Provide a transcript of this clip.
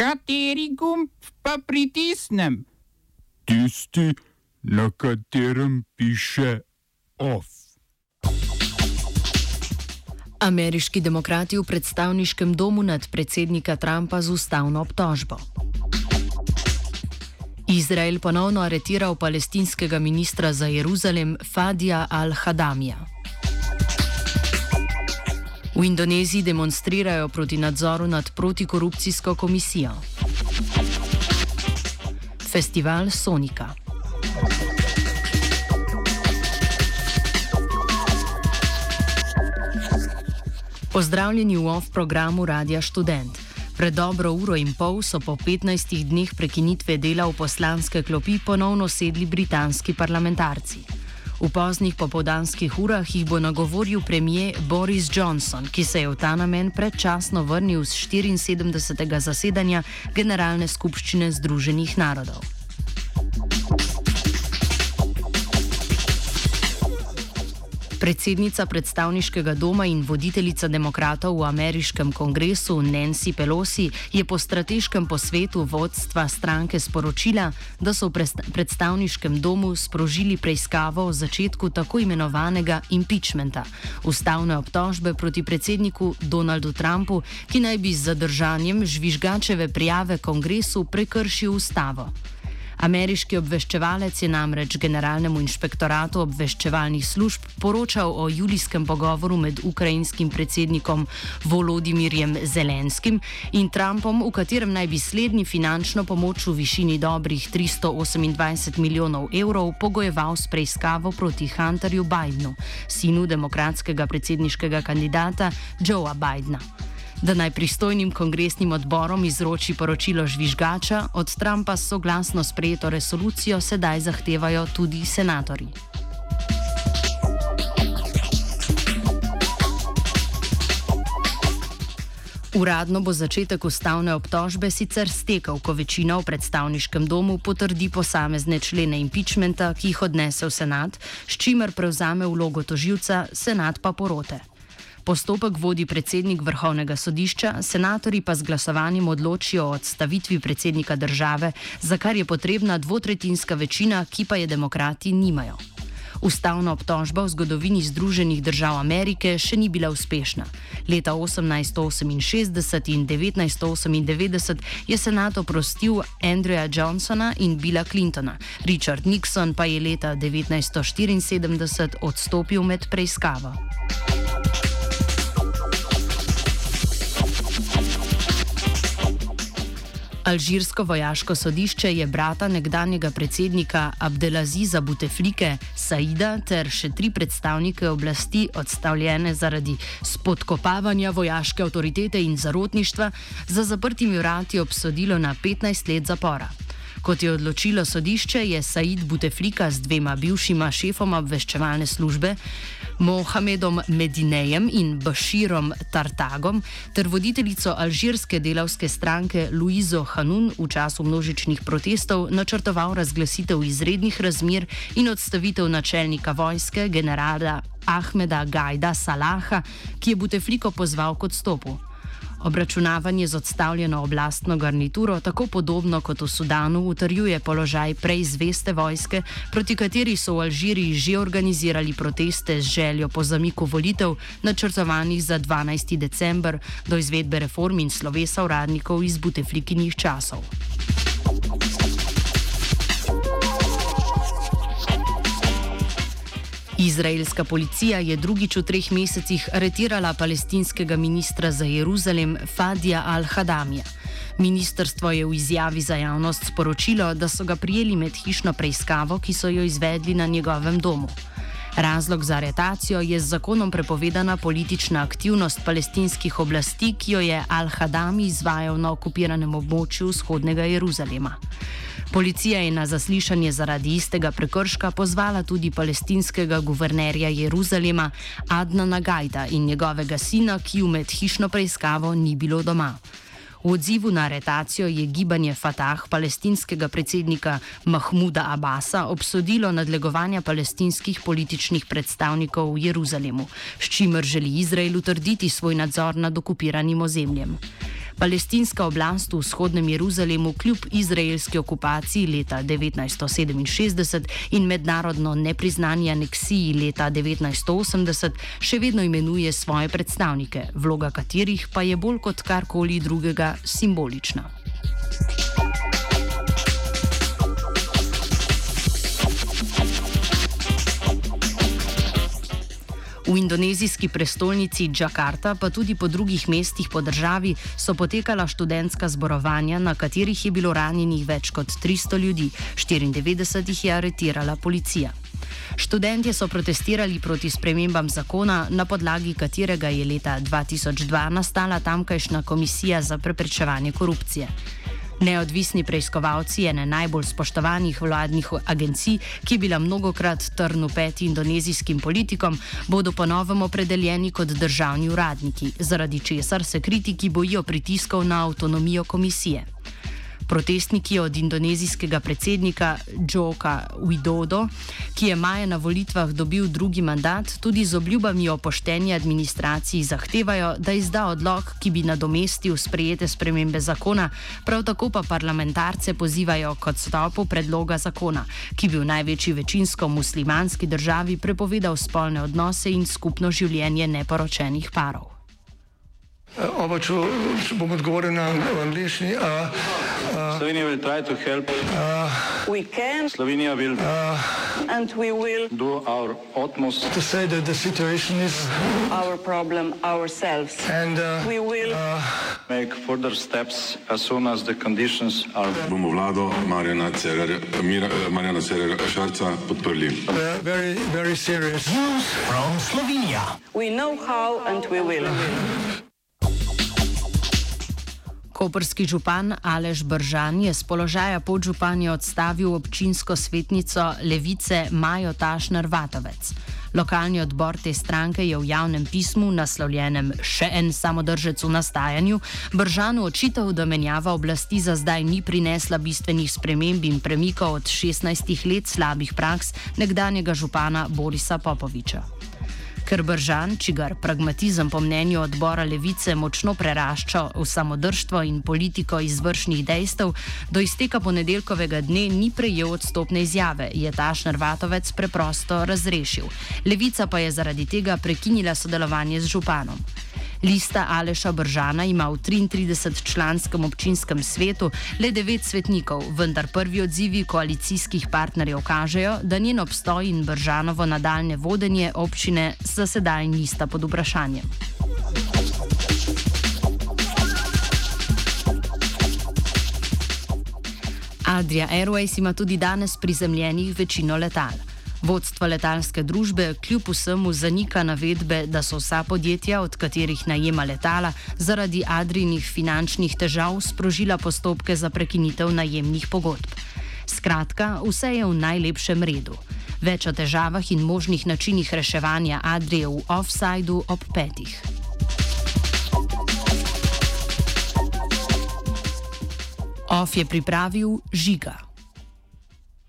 Kateri gumb pa pritisnem? Tisti, na katerem piše OF. Ameriški demokrati v predstavniškem domu nad predsednika Trumpa z ustavno obtožbo. Izrael ponovno aretiral palestinskega ministra za Jeruzalem Fadija al-Hadamija. V Indoneziji demonstrirajo proti nadzoru nad protikorupcijsko komisijo. Festival Sonika. Pozdravljeni v OF programu Radia Student. Pred dobro uro in pol so po 15 dneh prekinitve dela v poslanske klopi ponovno sedli britanski parlamentarci. V poznih popovdanskih urah jih bo nagovoril premijer Boris Johnson, ki se je v ta namen predčasno vrnil z 74. zasedanja Generalne skupščine Združenih narodov. Predsednica predstavniškega doma in voditeljica demokratov v ameriškem kongresu Nancy Pelosi je po strateškem posvetu vodstva stranke sporočila, da so v predstavniškem domu sprožili preiskavo o začetku tako imenovanega impeachmenta, ustavne obtožbe proti predsedniku Donaldu Trumpu, ki naj bi z zadržanjem žvižgačeve prijave kongresu prekršil ustavo. Ameriški obveščevalec je namreč generalnemu inšpektoratu obveščevalnih služb poročal o julijskem pogovoru med ukrajinskim predsednikom Volodimirjem Zelenskim in Trumpom, v katerem naj bi slednji finančno pomoč v višini dobrih 328 milijonov evrov pogojeval s preiskavo proti Hunterju Bidenu, sinu demokratskega predsedniškega kandidata Joea Bidena da naj pristojnim kongresnim odborom izroči poročilo žvižgača, od Trumpa soglasno sprejeto resolucijo sedaj zahtevajo tudi senatori. Uradno bo začetek ustavne obtožbe sicer stekel, ko večina v predstavniškem domu potrdi posamezne člene impeachmenta, ki jih odnese v senat, s čimer prevzame vlogo toživca, senat pa porote. Postopek vodi predsednik vrhovnega sodišča, senatori pa z glasovanjem odločijo o odstavitvi predsednika države, za kar je potrebna dvotretinska večina, ki pa je demokrati nimajo. Ustavna obtožba v zgodovini Združenih držav Amerike še ni bila uspešna. Leta 1868 in 1998 je senat oprostil Andrewa Johnsona in Billa Clintona, Richard Nixon pa je leta 1974 odstopil med preiskavo. Alžirsko vojaško sodišče je brata nekdanjega predsednika Abdelaziza Buteflike, Saida ter še tri predstavnike oblasti odstavljene zaradi spodkopavanja vojaške avtoritete in zarotništva za zaprtimi vrati obsodilo na 15 let zapora. Kot je odločilo sodišče, je Said Buteflika z dvema bivšima šefoma obveščevalne službe, Mohamedom Medinejem in Bashirom Tartagom, ter voditeljico alžirske delavske stranke Luizo Hanun v času množičnih protestov načrtoval razglasitev izrednih razmer in odstavitev načelnika vojske generala Ahmeda Gajda Salaha, ki je Butefliko pozval k odstopu. Obračunavanje z odstavljeno oblastno garnituro, tako podobno kot v Sudanu, utrjuje položaj prej zveste vojske, proti kateri so v Alžiriji že organizirali proteste z željo po zamiku volitev, načrtovanih za 12. december, do izvedbe reform in slovesa uradnikov iz Buteflikinih časov. Izraelska policija je drugič v treh mesecih aretirala palestinskega ministra za Jeruzalem Fadija al-Hadamija. Ministrstvo je v izjavi za javnost sporočilo, da so ga prijeli med hišno preiskavo, ki so jo izvedli na njegovem domu. Razlog za aretacijo je z zakonom prepovedana politična aktivnost palestinskih oblasti, ki jo je al-Hadami izvajal na okupiranem območju vzhodnega Jeruzalema. Policija je na zaslišanje zaradi istega prekrška pozvala tudi palestinskega guvernerja Jeruzalema Adna Nagajda in njegovega sina, ki v med hišno preiskavo ni bilo doma. V odzivu na aretacijo je gibanje Fatah palestinskega predsednika Mahmuda Abasa obsodilo nadlegovanja palestinskih političnih predstavnikov v Jeruzalemu, s čimer želi Izrael utrditi svoj nadzor nad okupiranim ozemljem. Palestinska oblast v vzhodnem Jeruzalemu kljub izraelski okupaciji leta 1967 in mednarodno nepriznanje aneksiji leta 1980 še vedno imenuje svoje predstavnike, vloga katerih pa je bolj kot karkoli drugega simbolična. V indonezijski prestolnici Džakarta, pa tudi po drugih mestih po državi, so potekala študentska zborovanja, na katerih je bilo ranjenih več kot 300 ljudi, 94 jih je aretirala policija. Študentje so protestirali proti spremembam zakona, na podlagi katerega je leta 2002 nastala tamkajšnja komisija za preprečevanje korupcije. Neodvisni preiskovalci ene najbolj spoštovanih vladnih agencij, ki je bila mnogokrat trn v peti indonezijskim politikom, bodo ponovno opredeljeni kot državni uradniki, zaradi česar se kritiki bojijo pritiskov na avtonomijo komisije. Protestniki od indonezijskega predsednika Joka Widodo, ki je maja na volitvah dobil drugi mandat, tudi z obljubami o pošteni administraciji zahtevajo, da izda odlog, ki bi nadomestil sprejete spremembe zakona, prav tako pa parlamentarce pozivajo k odstopu predloga zakona, ki bi v največji večinsko muslimanski državi prepovedal spolne odnose in skupno življenje neporočenih parov. Oba, če, če bom odgovoril na angliški. Slovenija bo poskušala pomagati. Slovenija bo naredila naš utmost, da bo rekla, da je situacija naš problem, naše. In bomo naredili nadaljnje korake, as soon as the conditions are. Bomo vlado Marjana Cererera Šarca podprli. Very, very serious. News from Slovenija. We know how and we will. Koperski župan Alež Bržan je z položaja podžupanja odstavil občinsko svetnico Levice Majo Tašner Vatovec. Lokalni odbor te stranke je v javnem pismu, naslovljenem Še en samodržec v nastajanju, Bržanu očital, da menjava oblasti za zdaj ni prinesla bistvenih sprememb in premikov od 16 let slabih praks nekdanjega župana Borisa Popoviča. Ker Bržan, čigar pragmatizem po mnenju odbora Levice močno prerašča v samodrštvo in politiko izvršnih dejstev, do izteka ponedeljkovega dne ni prejel odstopne izjave, je taš Nervatovec preprosto razrešil. Levica pa je zaradi tega prekinila sodelovanje z županom. Lista Aleša Bržana ima v 33-članskem občinskem svetu le devet svetnikov, vendar prvi odzivi koalicijskih partnerjev kažejo, da njen obstoj in Bržanovo nadaljne vodenje občine za sedaj nista pod vprašanjem. Adria Airways ima tudi danes prizemljenih večino letal. Vodstvo letalske družbe kljub vsemu zanika navedbe, da so vsa podjetja, od katerih najema letala, zaradi adrinih finančnih težav sprožila postopke za prekinitev najemnih pogodb. Skratka, vse je v najlepšem redu. Več o težavah in možnih načinih reševanja Adrije v offsajdu ob petih. Off je pripravil žiga.